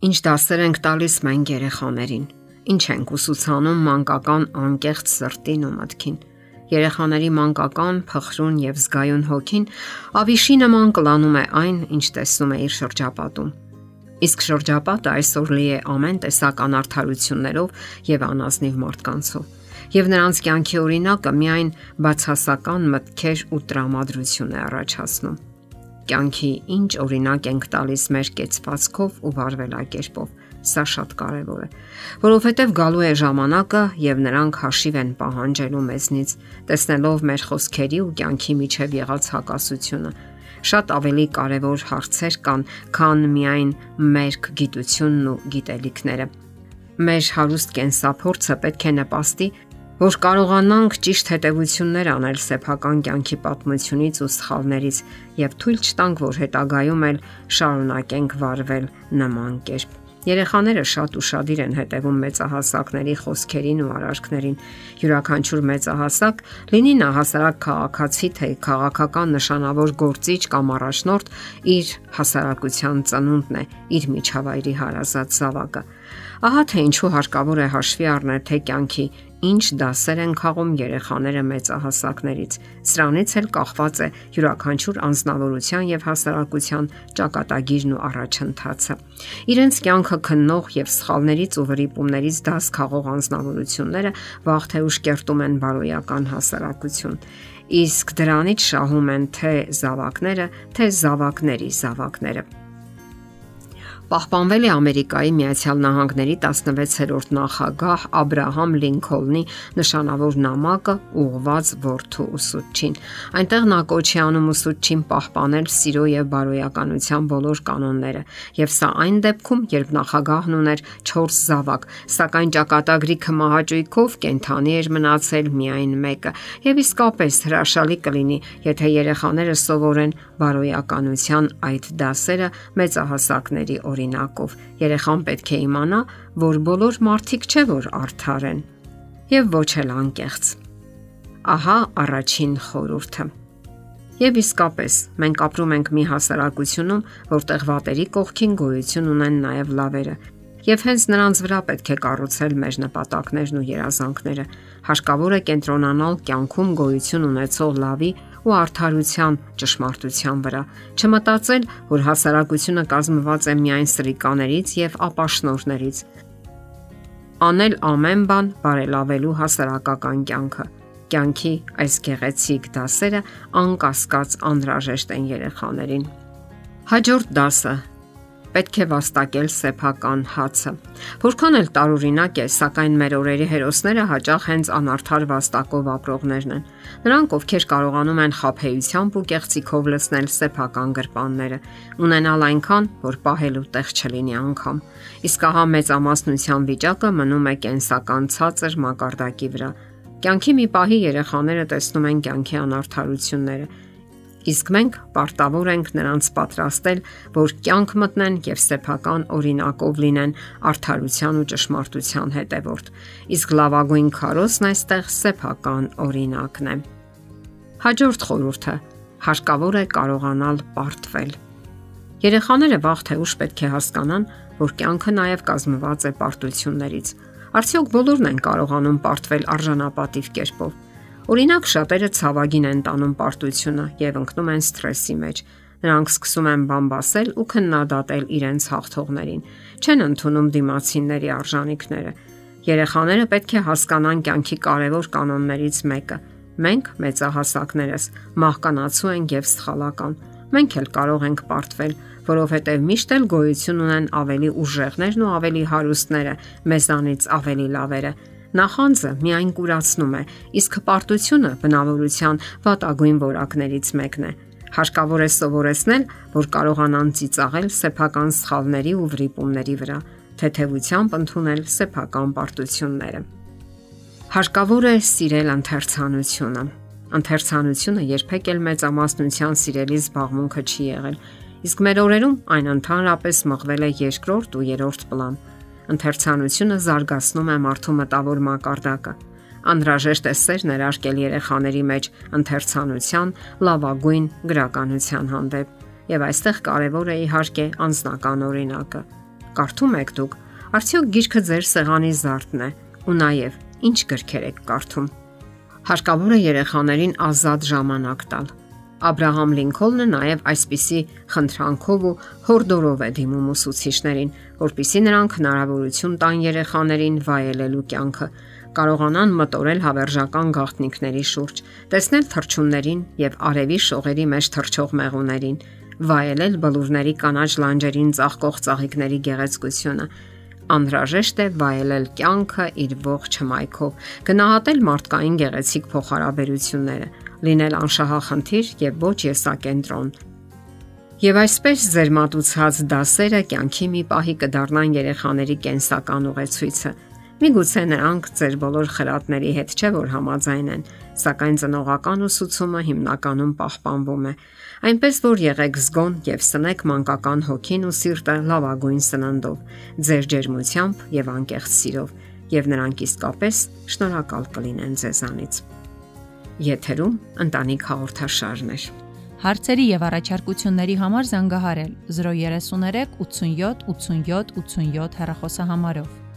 Ինչ դասեր ենք տալիս մենք երեխաներին։ Ինչ ենք ուսուցանում մանկական անկեղծ սրտին ու մտքին։ Երեխաների մանկական, փխրուն եւ զգայուն հոգին ավիշի նման կլանում է այն, ինչ տեսնում է իր շրջապատում։ Իսկ շրջապատը այսօր լի է ամեն տեսակ անարթարություններով եւ անազնիվ մարդկանցով եւ նրանց կյանքի օրինակը միայն բացասական մտքեր ու տրամադրություն է առաջացնում կյանքի ինչ օրինակ ենք տալիս մեր կեցվածքով ու վարվելակերպով։ Սա շատ կարևոր է, որովհետև գալու է ժամանակը եւ նրանք հաշիվ են պահանջելու մեզնից, տեսնելով մեր խոսքերի ու կյանքի միջև եղած հակասությունը շատ ավելի կարևոր հարցեր կան, քան միայն մերկ գիտությունն ու գիտելիքները։ Մեր հարուստ կենսափորձը պետք է նպաստի որ կարողանանք ճիշտ հետևություններ անել սեփական կյանքի պատմությունից ու սխալներից եւ թույլ չտանք, որ հետագայում էլ շարունակենք վարվել նման կերպ։ Երեխաները շատ ուրախadir են հետևում մեծահասակների խոսքերին ու արարքներին։ Յուրաքանչյուր մեծահասակ, լինի նա հասարակ քաղաքացի թե քաղաքական նշանավոր գործիչ կամ առաջնորդ, իր հասարակության ծնունդն է, իր միջավայրի հարազատ զավակը։ Ահա թե ինչու հարկավոր է հաշվի առնել թե կյանքի ինչ դասեր են խաղում երեխաները մեծահասակներից։ Սրանից էլ կախված է յուրաքանչյուր անznավորության եւ հասարակության ճակատագիրն ու առաջընթացը։ Իրենց կյանքը քննող եւ սխալներից ու վրիպումներից դաս խաղող անznավորությունները վաղ թե ուշ կերտում են բարոյական հասարակություն իսկ դրանից շահում են թե զավակները, թե զավակների զավակները պահպանվել է Ամերիկայի Միացյալ Նահանգների 16-րդ նախագահ Աբ รา համ Լինքոլնի նշանավոր նամակը ուղված որդու ուսուցչին։ Այնտեղ նա կոչի անում ուսուցչին պահպանել սիրո եւ բարոյականության բոլոր կանոնները, եւ սա այն դեպքում, երբ նախագահն ուներ 4 զավակ, սակայն ճակատագրի կմահաճույքով կենթանի էր մնացել միայն մեկը։ Եվ իսկապես հրաշալի կլինի, եթե երեխաները սովորեն բարոյականության այդ դասերը մեծահասակների օր օրինակով երեխան պետք է իմանա, որ բոլոր մարդիկ չէ որ արդար են եւ ոչ էլ անկեղծ։ Ահա առաջին խորհուրդը։ Եվ իսկապես, մենք ապրում ենք մի հասարակությունում, որտեղ վատերի կողքին գոյություն ունեն նաև լավերը, եւ հենց նրանց վրա պետք է կառուցել մեր նպատակներն ու երազանքները։ Հարկավոր է կենտրոնանալ կյանքում գոյություն ունեցող լավի ու արդարության ճշմարտության վրա։ Չմտածել, որ հասարակությունը կազմված է միայն սրիկաներից եւ ապաշնորներից։ Անել ամեն բան բարելավելու հասարակական կյանքը։ Կյանքի այս գեղեցիկ դասերը անկասկած անհրաժեշտ են երեխաներին։ Հաջորդ դասը պետք է վաստակել սեփական հացը։ Որքան էլ տարօրինակ է, սակայն մեր օրերի հերոսները հաճախ հենց անարդար վաստակով ապրողներն են։ Նրանք, ովքեր կարողանում են խափեությամբ ու կեղծիքով լցնել սեփական գրպանները, ունենալ այնքան, որ պահելու տեղ չլինի անգամ։ Իսկ ահա մեծամասնության վիճակը մնում է կենսական ցածր մակարդակի վրա։ Կյանքի մի պահի երեխաները տեսնում են կյանքի անարդարությունները Իսկ մենք պարտավոր ենք նրանց պատրաստել, որ կյանք մտնեն եւ սեփական օրինակով լինեն արդարության ու ճշմարտության հետևորդ։ Իսկ լավագույն քարոսն այստեղ սեփական օրինակն է։ Հաջորդ խորհուրդը՝ հարկավոր է կարողանալ պարտվել։ Երեխաները վաղ թե ուշ պետք է հասկանան, որ կյանքը նաև կազմված է պարտություններից։ Արդյոք բոլորն են կարողանում պարտվել արժանապատիվ կերպով Օրինակ շատերը ցավագին են տանում պարտությունը եւ ընկնում են սթրեսի մեջ։ Նրանք սկսում են բամբասել ու քննադատել իրենց հաղթողներին։ Չեն ընդունում դիմացինների արժանինքները։ Երեխաները պետք է հասկանան կյանքի կարևոր կանոններից մեկը։ Մենք մեծահասակներս մահկանացու ենք եւ սխալական։ Մենք էլ կարող ենք պարտվել, որովհետև միշտ էլ գոյություն ունեն ավելի ուժեղներն ու ավելի հարուստները, մեզանից ավելի լավերը Նախանձը միայն կուրացնում է, իսկ հպարտությունը բնավորության վատագույն որակներից մեկն է։ Հարկավոր է սովորեցնել, որ կարողանան ծիծաղել սեփական սխալների ու վրիպումների վրա, թեթևությամբ ընդունել սեփական պարտությունները։ Հարկավոր է սիրել ընթերցանությունը։ Ընթերցանությունը երբեք էլ մեծամասնության սիրելի զբաղմունքը չի եղել, իսկ մեր օրերում այն ընդհանրապես մղվել է երկրորդ ու երրորդ պլան Ընթերցանությունը զարգացնում է մարդու մտավոր մակարդակը։ Անհրաժեշտ է սեր ներարկել երեխաների մեջ ընթերցանության լավագույն գրականության հանդեպ։ Եվ այստեղ կարևոր է իհարկե անձնական օրինակը։ Կարդում եք դուք։ Արդյոք գիրքը ձեր սեղանի զարդն է ու նաև ինչ գրքեր եք կարդում։ Հարկավոր է երեխաներին ազատ ժամանակ տալ։ Աբ รา համ Լինքոլնը նաև այսպիսի խնդրանքով ու հորդորով է դիմում ուսուցիչներին, որpիսի նրանք հնարավորություն տան երեխաներին վայելելու կյանքը, կարողանան մտորել հավերժական գաղտնիքների շուրջ, տեսնել թրջուններին եւ արևի շողերի մեջ թրջող մեղուներին, վայելել բլուրների կանաչ լանջերին ծաղկող ծաղիկների գեղեցկությունը, անհրաժեշտ է վայելել կյանքը իր ողջ հմայքով, գնահատել մարդկային գեղեցիկ փոխհարաբերությունները, լինել անշահախնդիր եւ ոչ եսակենտրոն։ Եվ այսպես ձեր մատուցած դասերը կյանքի մի պահի կդառնան երեխաների կենսական ուղեցույցը Միգուցե նրանք ձեր բոլոր խրատների հետ չէ որ համաձայն են, սակայն ծնողական ուսուցումը հիմնականում պահպանվում է։ Այնպես որ եղեք զգոն եւ սնեք մանկական հոգին ու սիրտը լավագույն սննդով, ձեր ջերմությամբ եւ անկեղծ սիրով, եւ նրանք իսկապես շնորհակալ կլինեն ձեզանից։ Եթերում ընտանիք հաղորդաշարն է։ Հարցերի եւ առաջարկությունների համար զանգահարել 033 87 87 87 հեռախոսահամարով։